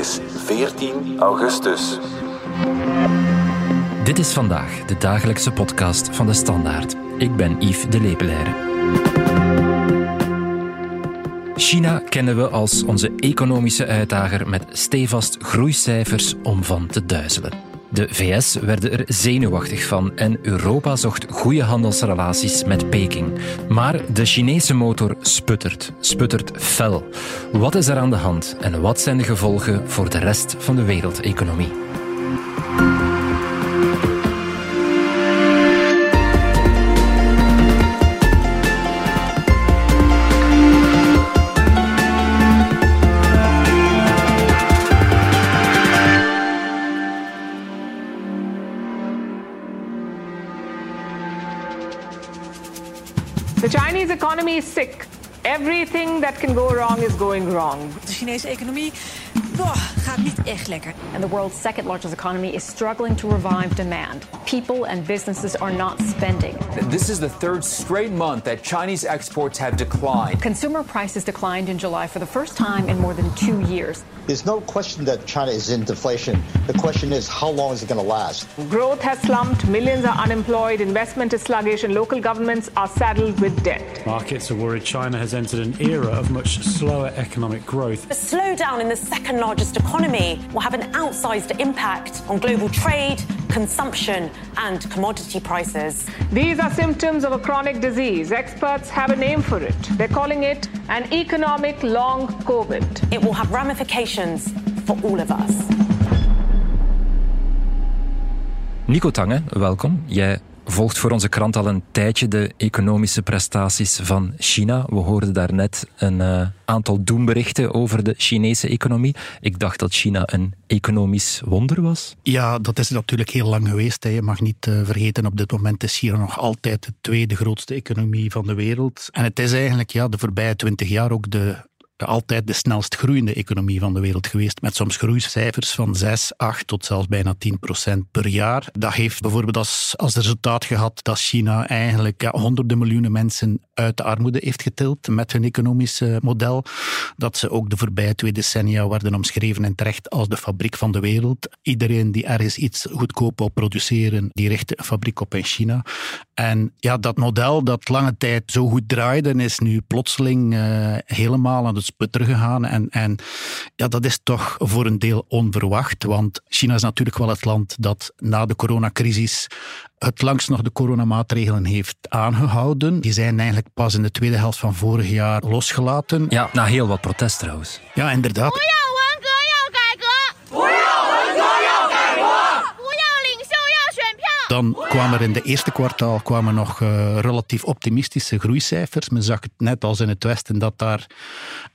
is 14 augustus. Dit is vandaag de dagelijkse podcast van de Standaard. Ik ben Yves de Lepelaire. China kennen we als onze economische uitdager met stevast groeicijfers om van te duizelen. De VS werden er zenuwachtig van en Europa zocht goede handelsrelaties met Peking. Maar de Chinese motor sputtert, sputtert fel. Wat is er aan de hand en wat zijn de gevolgen voor de rest van de wereldeconomie? Sick. Everything that can go wrong is going wrong. De Chinese economie niet echt lekker. And the world's second largest economy is struggling to revive demand. People and businesses are not spending. This is the third straight month that Chinese exports have declined. Consumer prices declined in July for the first time in more than two years. There's no question that China is in deflation. The question is, how long is it going to last? Growth has slumped, millions are unemployed, investment is sluggish, and local governments are saddled with debt. Markets are worried China has entered an era of much slower economic growth. A slowdown in the second largest economy will have an outsized impact on global trade, consumption, and commodity prices. These are symptoms of a chronic disease. Experts have a name for it. They're calling it an economic long COVID. It will have ramifications for all of us. Nico Tange, welkom. Jij volgt voor onze krant al een tijdje de economische prestaties van China. We hoorden daarnet een uh, aantal doemberichten over de Chinese economie. Ik dacht dat China een economisch wonder was. Ja, dat is natuurlijk heel lang geweest. Je mag niet uh, vergeten, op dit moment is China nog altijd de tweede grootste economie van de wereld. En het is eigenlijk ja, de voorbije twintig jaar ook de altijd de snelst groeiende economie van de wereld geweest. Met soms groeicijfers van 6, 8 tot zelfs bijna 10 procent per jaar. Dat heeft bijvoorbeeld als, als resultaat gehad dat China eigenlijk honderden miljoenen mensen uit de armoede heeft getild met hun economische model. Dat ze ook de voorbije twee decennia werden omschreven en terecht als de fabriek van de wereld. Iedereen die ergens iets goedkoop wil produceren, die richt een fabriek op in China. En ja, dat model dat lange tijd zo goed draaide, is nu plotseling uh, helemaal aan het sputter gegaan. En, en ja, dat is toch voor een deel onverwacht, want China is natuurlijk wel het land dat na de coronacrisis het langst nog de coronamaatregelen heeft aangehouden. Die zijn eigenlijk pas in de tweede helft van vorig jaar losgelaten. Ja, na heel wat protest trouwens. Ja, inderdaad. Dan kwamen er in de eerste kwartaal kwamen nog uh, relatief optimistische groeicijfers. Men zag het net als in het Westen dat daar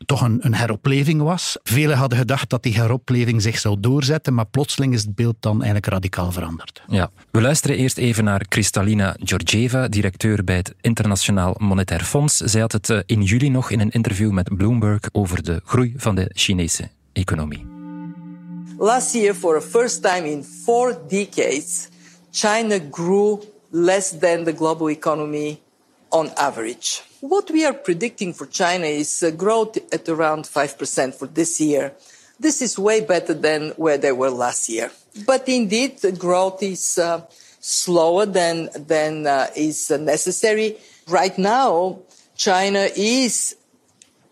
toch een, een, heropleving was. Velen hadden gedacht dat die heropleving zich zou doorzetten, maar plotseling is het beeld dan eigenlijk radicaal veranderd. Ja. We luisteren eerst even naar Kristalina Georgieva, directeur bij het Internationaal Monetair Fonds. Zij had het in juli nog in een interview met Bloomberg over de groei van de Chinese economie. Last year, for the first time in four decades, China grew less than the global economy on average. What we are predicting for China is growth at around 5% for this year. This is way better than where they were last year. But indeed, the growth is uh, slower than, than uh, is necessary. Right now, China is,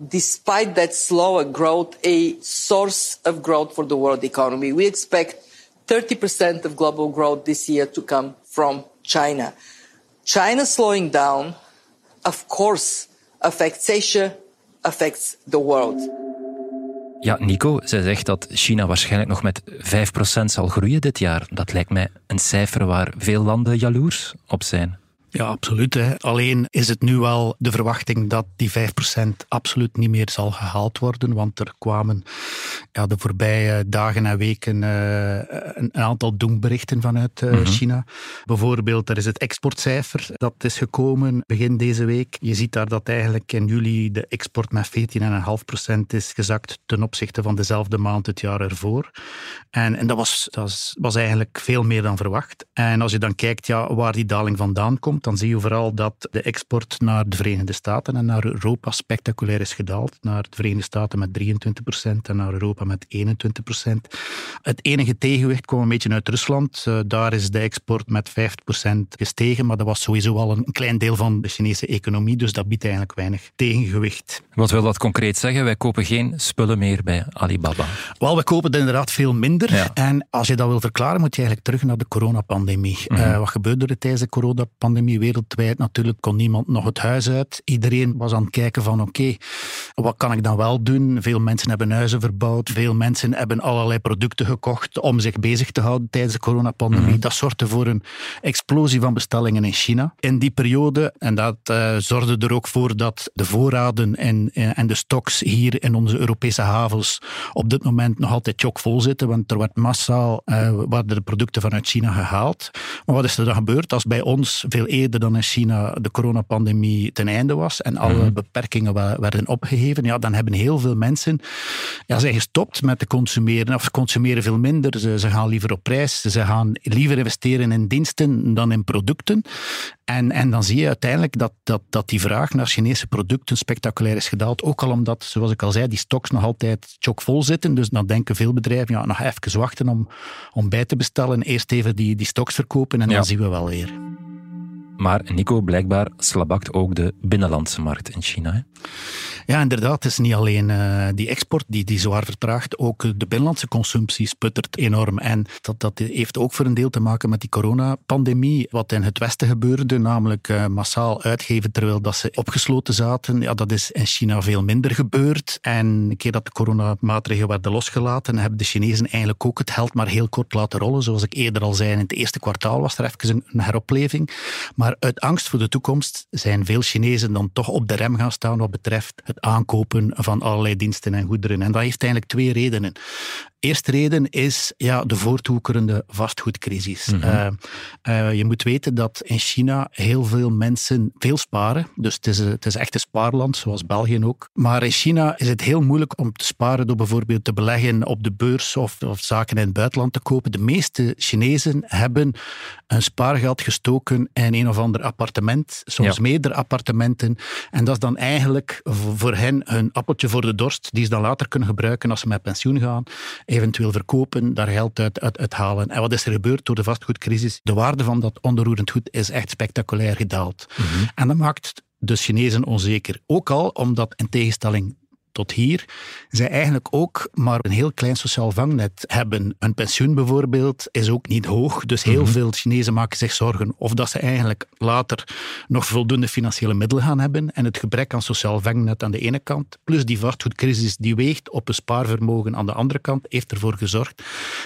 despite that slower growth, a source of growth for the world economy. We expect 30% of global growth this year to come from China. China slowing down, of course, affects Asia, affects the world. Ja, Nico, zij zegt dat China waarschijnlijk nog met 5% zal groeien dit jaar. Dat lijkt mij een cijfer waar veel landen jaloers op zijn. Ja, absoluut. Hè. Alleen is het nu wel de verwachting dat die 5% absoluut niet meer zal gehaald worden, want er kwamen ja, de voorbije dagen en weken uh, een, een, aantal doemberichten vanuit uh, mm-hmm. China. Bijvoorbeeld, er is het exportcijfer dat is gekomen begin deze week. Je ziet daar dat eigenlijk in juli de export met 14,5% is gezakt ten opzichte van dezelfde maand het jaar ervoor. En, en dat, was, dat was eigenlijk veel meer dan verwacht. En als je dan kijkt ja, waar die daling vandaan komt, dan zie je vooral dat de export naar de Verenigde Staten en naar Europa spectaculair is gedaald. Naar de Verenigde Staten met 23% en naar Europa met 21 procent. Het enige tegenwicht kwam een beetje uit Rusland. Uh, daar is de export met 50 procent gestegen, maar dat was sowieso al een klein deel van de Chinese economie, dus dat biedt eigenlijk weinig tegengewicht. Wat wil dat concreet zeggen? Wij kopen geen spullen meer bij Alibaba. Wel, we kopen inderdaad veel minder. En als je dat wil verklaren, moet je eigenlijk terug naar de coronapandemie. Mm wat gebeurde er tijdens de coronapandemie wereldwijd? Natuurlijk kon niemand nog het huis uit. Iedereen was aan het kijken van oké, wat kan ik dan wel doen? Veel mensen hebben huizen verbouwd. Veel mensen hebben allerlei producten gekocht om zich bezig te houden tijdens de coronapandemie. Mhm. Dat zorgde voor een explosie van bestellingen in China. In die periode, en dat uh, zorgde er ook voor dat de voorraden en, eh, en de stocks hier in onze Europese havens op dit moment nog altijd chockvol zitten, want er werd massaal uh, de producten vanuit China gehaald. Maar wat is er dan gebeurd als bij ons veel eerder dan in China de coronapandemie ten einde was en alle mhm. beperkingen werden opgeheven? Ja, dan hebben heel veel mensen ja, zijn gestopt met te consumeren, of consumeren veel minder. Ze, ze gaan liever op prijs, ze gaan liever investeren in diensten dan in producten. En, en dan zie je uiteindelijk dat, dat, dat die vraag naar Chinese producten spectaculair is gedaald. Ook al omdat, zoals ik al zei, die stocks nog altijd chockvol zitten. Dus dan denken veel bedrijven, ja, nog even wachten om, om bij te bestellen. Eerst even die, die stocks verkopen en dan zien we wel weer. Maar Nico, blijkbaar slabakt ook de binnenlandse markt in China. Hè? Ja, inderdaad. Het is niet alleen uh, die export die, die zwaar vertraagt, ook de binnenlandse consumptie sputtert enorm. En dat, dat heeft ook voor een deel te maken met die coronapandemie. Wat in het Westen gebeurde, namelijk uh, massaal uitgeven terwijl dat ze opgesloten zaten. Ja, dat is in China veel minder gebeurd. En een keer dat de coronamaatregelen werden losgelaten, hebben de Chinezen eigenlijk ook het geld maar heel kort laten rollen. Zoals ik eerder al zei, in het eerste kwartaal was er even een heropleving. Maar uit angst voor de toekomst zijn veel Chinezen dan toch op de rem gaan staan wat betreft het aankopen van allerlei diensten en goederen. En dat heeft eigenlijk twee redenen. Eerste reden is ja, de voortwoekerende vastgoedcrisis. Mhm. Eh, eh, je moet weten dat in China heel veel mensen veel sparen. Dus het is, het is echt een spaarland, zoals België ook. Maar in China is het heel moeilijk om te sparen door bijvoorbeeld te beleggen op de beurs of, of zaken in het buitenland te kopen. De meeste Chinezen hebben een spaargeld gestoken in een of ander appartement, soms meerdere appartementen. En dat is dan eigenlijk voor hen hun appeltje voor de dorst, die ze dan later kunnen gebruiken als ze met pensioen gaan eventueel verkopen, daar geld uit, uit, halen. En wat is er gebeurd door de vastgoedcrisis? De waarde van dat onroerend goed is echt spectaculair gedaald. Mhm. En dat maakt de Chinezen onzeker. Ook al omdat, in tegenstelling tot hier, zij eigenlijk ook maar een heel klein sociaal vangnet hebben. Een pensioen bijvoorbeeld is ook niet hoog, dus heel mhm. veel Chinezen maken zich zorgen of dat ze eigenlijk later nog voldoende financiële middelen gaan hebben en het gebrek aan sociaal vangnet aan de ene kant, plus die vastgoedcrisis die weegt op een spaarvermogen aan de andere kant, heeft ervoor gezorgd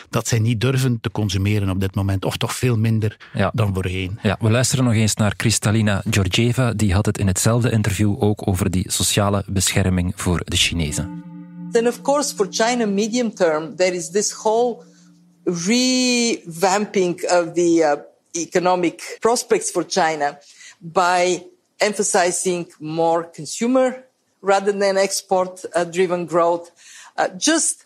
dat zij niet durven te consumeren op dit moment, of toch veel minder dan voorheen. Ja, we luisteren nog eens naar Kristalina Georgieva, die had het in hetzelfde interview ook over die sociale bescherming voor de Then, of course, for China, medium term, there is this whole revamping of the uh, economic prospects for China by emphasizing more consumer rather than export uh, driven growth. Uh, just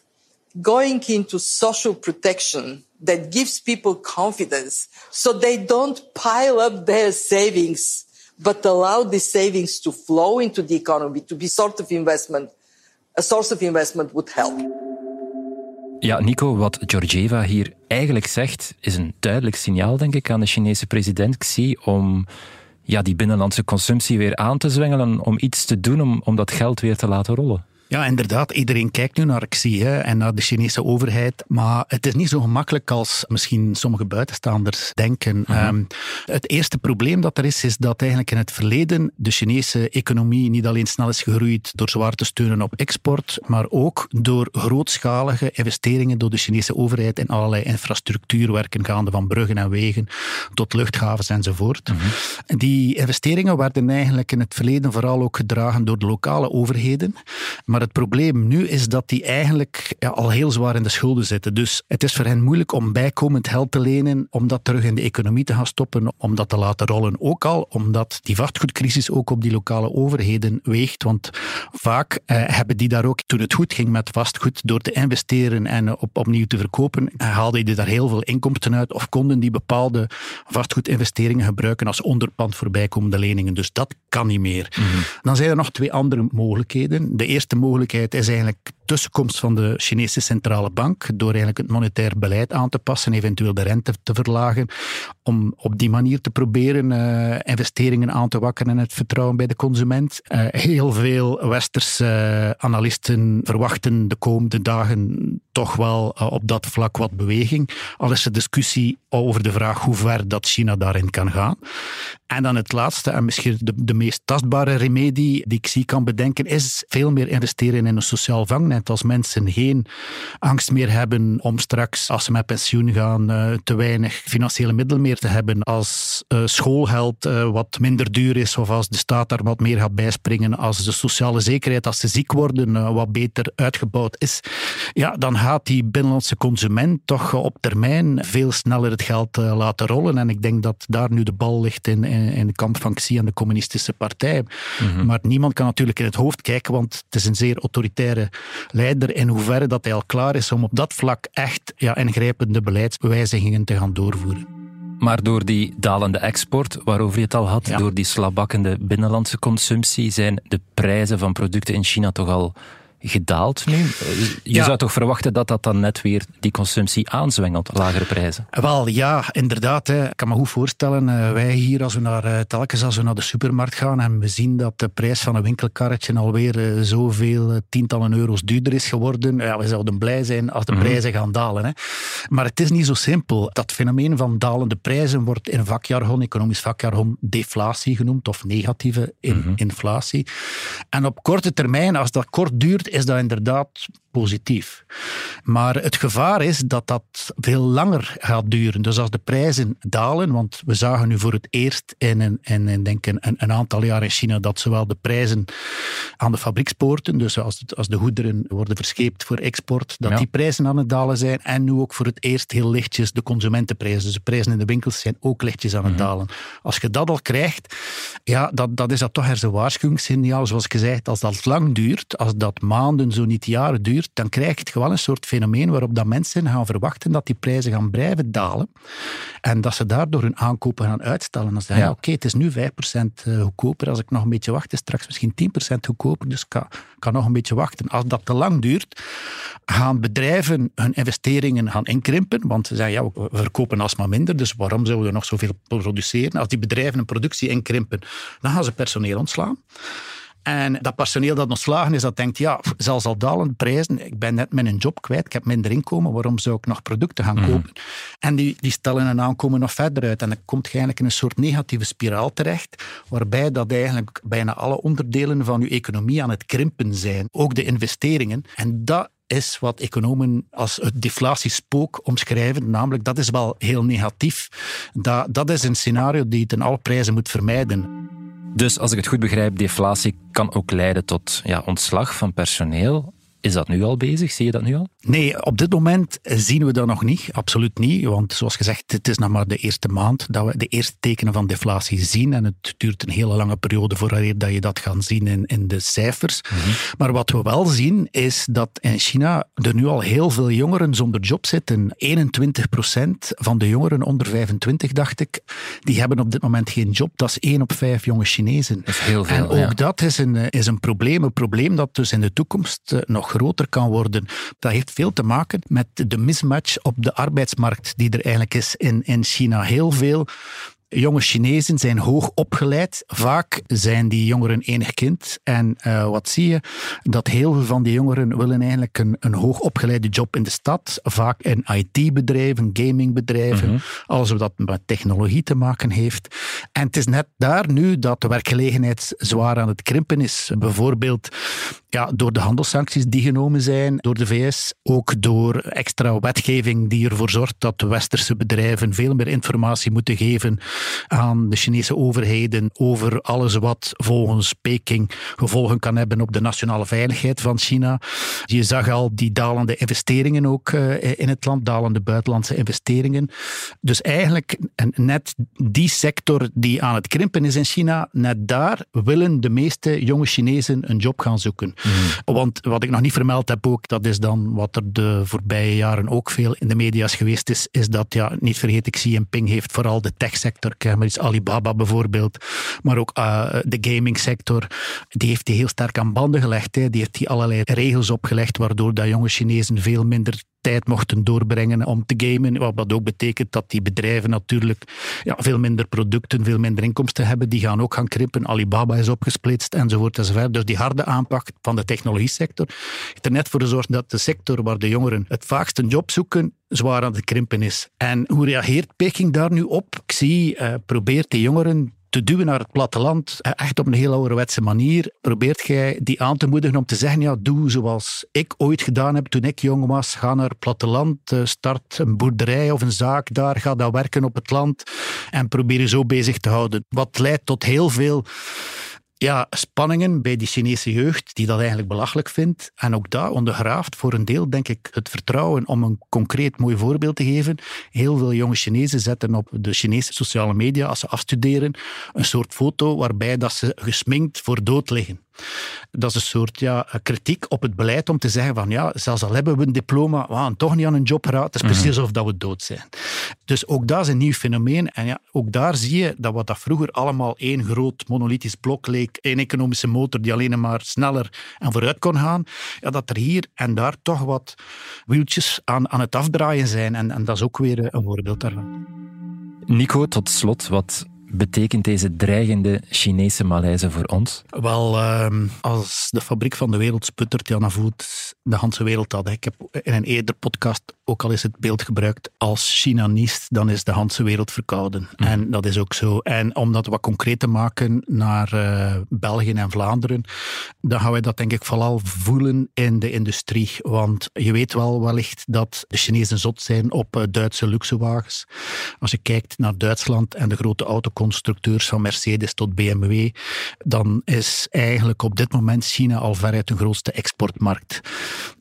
going into social protection that gives people confidence so they don't pile up their savings, but allow the savings to flow into the economy, to be sort of investment a source of investment would help. Ja, Nico, wat Georgieva hier eigenlijk zegt, is een duidelijk signaal, denk ik, aan de Chinese president Xi om ja, die binnenlandse consumptie weer aan te zwengelen, om iets te doen om, om dat geld weer te laten rollen. Ja, inderdaad. Iedereen kijkt nu naar Xi hè, en naar de Chinese overheid. Maar het is niet zo gemakkelijk als misschien sommige buitenstaanders denken. Mhm. Ehm, het eerste probleem dat er is, is dat eigenlijk in het verleden de Chinese economie niet alleen snel is gegroeid door zwaar te steunen op export, maar ook door grootschalige investeringen door de Chinese overheid in allerlei infrastructuurwerken, gaande van bruggen en wegen tot luchthavens enzovoort. Mhm. Die investeringen werden eigenlijk in het verleden vooral ook gedragen door de lokale overheden. Maar maar het probleem nu is dat die eigenlijk ja, al heel zwaar in de schulden zitten. Dus het is voor hen moeilijk om bijkomend geld te lenen, om dat terug in de economie te gaan stoppen, om dat te laten rollen. Ook al omdat die vastgoedcrisis ook op die lokale overheden weegt. Want vaak eh, hebben die daar ook, toen het goed ging met vastgoed, door te investeren en op, opnieuw te verkopen, haalden die daar heel veel inkomsten uit of konden die bepaalde vastgoedinvesteringen gebruiken als onderpand voor bijkomende leningen. Dus dat kan niet meer. Mhm. Dan zijn er nog twee andere mogelijkheden. De eerste mogelijkheid mogelijkheid is eigenlijk tussenkomst van de Chinese centrale bank door eigenlijk het monetair beleid aan te passen, eventueel de rente te verlagen, om op die manier te proberen uh, investeringen aan te wakkeren en het vertrouwen bij de consument. Uh, heel veel westerse uh, analisten verwachten de komende dagen toch wel op dat vlak wat beweging. Al is er discussie over de vraag hoe ver dat China daarin kan gaan. En dan het laatste, en misschien de, de meest tastbare remedie die ik zie kan bedenken, is veel meer investeren in een sociaal vangnet. Als mensen geen angst meer hebben om straks, als ze met pensioen gaan, uh, te weinig financiële middelen meer te hebben. Als uh, schoolgeld uh, wat minder duur is, of als de staat daar wat meer gaat bijspringen. Als de sociale zekerheid, als ze ziek worden, wat beter uitgebouwd is. Ja, dan gaat die binnenlandse consument toch op termijn veel sneller het geld laten rollen. En ik denk dat daar nu de bal ligt in, in in de kamp van Xi en de communistische partij. Mhm. Maar niemand kan natuurlijk in het hoofd kijken, want het is een zeer autoritaire leider in hoeverre dat hij al klaar is om op dat vlak echt ja, ingrijpende beleidsbewijzigingen te gaan doorvoeren. Maar door die dalende export, waarover je het al had, door die slabbakkende binnenlandse consumptie, zijn de prijzen van producten in China toch al gedaald nu. Je zou toch verwachten dat dat dan net weer die consumptie aanzwengelt, lagere prijzen? Wel, ja, inderdaad. Hè. Ik kan me goed voorstellen, uh, wij hier, als we naar, uh, telkens als we naar de supermarkt gaan en we zien dat de prijs van een winkelkarretje alweer zoveel tientallen euro's duurder is geworden, ja, we zouden blij zijn als de mhm. prijzen gaan dalen. Hè. Maar het is niet zo simpel. Dat fenomeen van dalende prijzen wordt in vakjargon, economisch vakjargon, deflatie genoemd, of negatieve in, mhm. inflatie. En op korte termijn, als dat kort duurt, is dat inderdaad positief. Maar het gevaar is dat dat veel langer gaat duren. Dus als de prijzen dalen, want we zagen nu voor het eerst in, een, in, in denk een, een, aantal jaar in China dat zowel de prijzen aan de fabriekspoorten, dus als, als de goederen worden verscheept voor export, dat die prijzen aan het dalen zijn. En nu ook voor het eerst heel lichtjes de consumentenprijzen. Dus de prijzen in de winkels zijn ook lichtjes aan het mhm. dalen. Als je dat al krijgt, ja, dat, dat is dat toch er een waarschuwingssignaal. Zoals gezegd, als dat lang duurt, als dat maanden, zo niet jaren duurt, dan krijg je gewoon een soort fenomeen waarop dat mensen gaan verwachten dat die prijzen gaan blijven dalen en dat ze daardoor hun aankopen gaan uitstellen. Dan zeggen, ja. oké, het is nu 5% eh, goedkoper, als ik nog een beetje wacht, is straks misschien 10% goedkoper, dus ik kan, kan nog een beetje wachten. Als dat te lang duurt, gaan bedrijven hun investeringen gaan inkrimpen, want ze zeggen, ja, we verkopen alsmaar minder, dus waarom zouden we nog zoveel produceren? Als die bedrijven hun productie inkrimpen, dan gaan ze personeel ontslaan. En dat personeel dat ontslagen is, dat denkt, ja, zelfs al dalende prijzen, ik ben net mijn job kwijt, ik heb minder inkomen, waarom zou ik nog producten gaan mhm. kopen? En die, die stellen een aankomen nog verder uit. En dan komt je eigenlijk in een soort negatieve spiraal terecht, waarbij dat eigenlijk bijna alle onderdelen van je economie aan het krimpen zijn. Ook de investeringen. En dat is wat economen als het deflatiespook omschrijven. Namelijk, dat is wel heel negatief. Dat, dat is een scenario die ten alle prijzen moet vermijden. Dus als ik het goed begrijp, deflatie kan ook leiden tot ja, ontslag van personeel. Is dat nu al bezig? Zie je dat nu al? Nee, op dit moment zien we dat nog niet. Absoluut niet. Want zoals gezegd, het is nog maar de eerste maand dat we de eerste tekenen van deflatie zien. En het duurt een hele lange periode voordat dat je dat gaat zien in, in de cijfers. Mhm. Maar wat we wel zien, is dat in China er nu al heel veel jongeren zonder job zitten. 21% van de jongeren onder 25, dacht ik, die hebben op dit moment geen job. Dat is één op vijf jonge Chinezen. Dat is heel veel. En ook dat is een, is een probleem. Een probleem dat dus in de toekomst eh, nog groter kan worden. Dat heeft veel te maken met de mismatch op de arbeidsmarkt die er eigenlijk is in, in China. Heel veel jonge Chinezen zijn hoog opgeleid. Vaak zijn die jongeren enig kind. En uh, wat zie je? Dat heel veel van die jongeren willen eigenlijk een, een hoog opgeleide job in de stad. Vaak in IT-bedrijven, gamingbedrijven. Mm -hmm. Alles wat met technologie te maken heeft. En het is net daar nu dat de werkgelegenheid zwaar aan het krimpen is. Bijvoorbeeld ja, door de handelssancties die genomen zijn door de VS. Ook door extra wetgeving die ervoor zorgt dat de westerse bedrijven veel meer informatie moeten geven aan de Chinese overheden over alles wat volgens Peking gevolgen kan hebben op de nationale veiligheid van China. Je zag al die dalende investeringen ook eh, in het land, dalende buitenlandse investeringen. Dus eigenlijk net die sector die aan het krimpen is in China, net daar willen de meeste jonge Chinezen een job gaan zoeken. Mhm. Want wat ik nog niet vermeld heb ook, dat is dan wat er de voorbije jaren ook veel in de media's geweest is, is dat, ja, niet vergeten, Xi Jinping heeft vooral de techsector maar Alibaba bijvoorbeeld, maar ook uh, de gaming sector, die heeft die heel sterk aan banden gelegd. Hè. Die heeft die allerlei regels opgelegd, waardoor dat jonge Chinezen veel minder tijd mochten doorbrengen om te gamen. Wat ook betekent dat die bedrijven natuurlijk ja, veel minder producten, veel minder inkomsten hebben. Die gaan ook gaan krimpen. Alibaba is opgesplitst enzovoort enzovoort. Dus die harde aanpak van de technologie sector heeft er net voor gezorgd dat de sector waar de jongeren het vaakst een job zoeken, zwaar aan het krimpen is. En hoe reageert Peking daar nu op? Ik zie, uh, probeert de jongeren te duwen naar het platteland, echt op een heel ouderwetse manier, probeert jij die aan te moedigen om te zeggen, ja, doe zoals ik ooit gedaan heb toen ik jong was, ga naar het platteland, eh, start een boerderij of een zaak daar, ga daar werken op het land en probeer je zo bezig te houden. Wat leidt tot heel veel ja, spanningen bij die Chinese jeugd, die dat eigenlijk belachelijk vindt. En ook daar ondergraaft voor een deel, denk ik, het vertrouwen om een concreet mooi voorbeeld te geven. Heel veel jonge Chinezen zetten op de Chinese sociale media, als ze afstuderen, een soort foto waarbij dat ze gesminkt voor dood liggen. Dat is een soort ja, kritiek op het beleid om te zeggen van ja, zelfs al hebben we een diploma, we gaan toch niet aan een job geraakt. Het is precies mhm. alsof dat we dood zijn. Dus ook dat is een nieuw fenomeen. En ja, ook daar zie je dat wat dat vroeger allemaal één groot monolithisch blok leek, één economische motor die alleen maar sneller en vooruit kon gaan, ja, dat er hier en daar toch wat wieltjes aan, aan het afdraaien zijn. En, en dat is ook weer een voorbeeld daarvan. Nico, tot slot, wat betekent deze dreigende Chinese malaise voor ons? Wel, ehm, als de fabriek van de wereld sputtert, ja, dan voelt de hele wereld dat. Ik heb in een eerder podcast ook al eens het beeld gebruikt. Als China niest, dan is de hele wereld verkouden. Mhm. En dat is ook zo. En om dat wat concreet te maken naar uh, België en Vlaanderen, dan gaan wij dat denk ik vooral voelen in de industrie. Want je weet wel wellicht dat de Chinezen zot zijn op uh, Duitse luxewagens. Als je kijkt naar Duitsland en de grote autoconstructeurs van Mercedes tot BMW, dan is eigenlijk op dit moment China al veruit de grootste exportmarkt.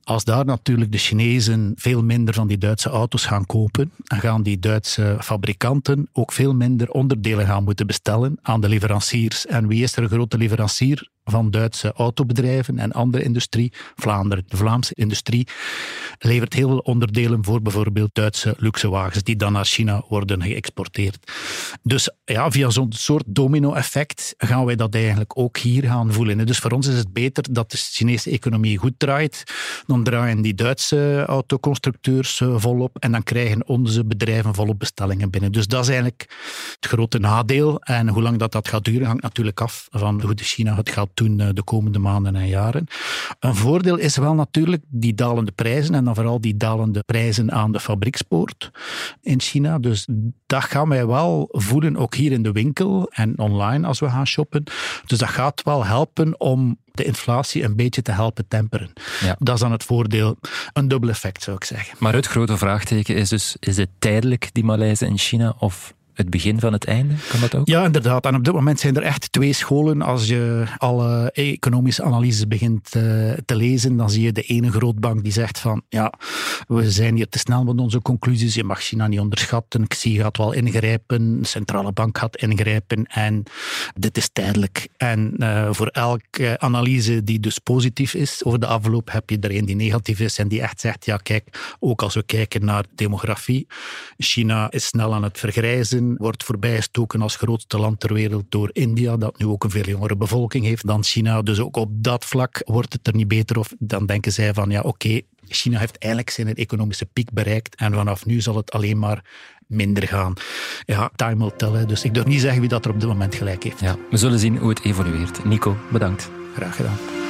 Als daar natuurlijk de Chinezen veel minder van die Duitse auto's gaan kopen, dan gaan die Duitse fabrikanten ook veel minder onderdelen gaan moeten bestellen aan de leveranciers. En wie is er een grote leverancier? van Duitse autobedrijven en andere industrie. Vlaanderen, de Vlaamse industrie, levert heel veel onderdelen voor bijvoorbeeld Duitse luxewagens die dan naar China worden geëxporteerd. Dus ja, via zo'n soort domino-effect gaan wij dat eigenlijk ook hier gaan voelen. Dus voor ons is het beter dat de Chinese economie goed draait. Dan draaien die Duitse autoconstructeurs eh, volop en dan krijgen onze bedrijven volop bestellingen binnen. Dus dat is eigenlijk het grote nadeel. En hoe lang dat, dat gaat duren hangt natuurlijk af van hoe de China het gaat doen eh, de komende maanden en jaren. Een voordeel is wel natuurlijk die dalende prijzen en dan vooral die dalende prijzen aan de fabriekspoort in China. Dus dat gaan wij wel voelen, ook hier in de winkel en online als we gaan shoppen. Dus dat gaat wel helpen om de inflatie een beetje te helpen temperen. Ja. Dat is dan het voordeel. Een dubbel effect, zou ik zeggen. Maar het grote vraagteken is dus, is het tijdelijk, die malaise in China, of het begin van het einde? Kan dat ook? Ja, inderdaad. En op dit moment zijn er echt twee scholen. Als je alle economische analyses begint uh, te lezen, dan zie je de ene grootbank die zegt van ja, we zijn hier te snel met onze conclusies. Je mag China niet onderschatten. Xi gaat wel ingrijpen. De centrale bank gaat ingrijpen. En dit is tijdelijk. En uh, voor elke analyse die dus positief is over de afloop, heb je er een die negatief is en die echt zegt ja, kijk, ook als we kijken naar demografie, China is snel aan het vergrijzen wordt voorbijgestoken als grootste land ter wereld door India, dat nu ook een veel jongere bevolking heeft dan China. Dus ook op dat vlak wordt het er niet beter of dan denken zij van ja, oké, China heeft eigenlijk zijn economische piek bereikt en vanaf nu zal het alleen maar minder gaan. Ja, time will tell. Dus ik durf niet zeggen wie dat er op dit moment gelijk heeft. Ja, we zullen zien hoe het evolueert. Nico, bedankt. Graag gedaan.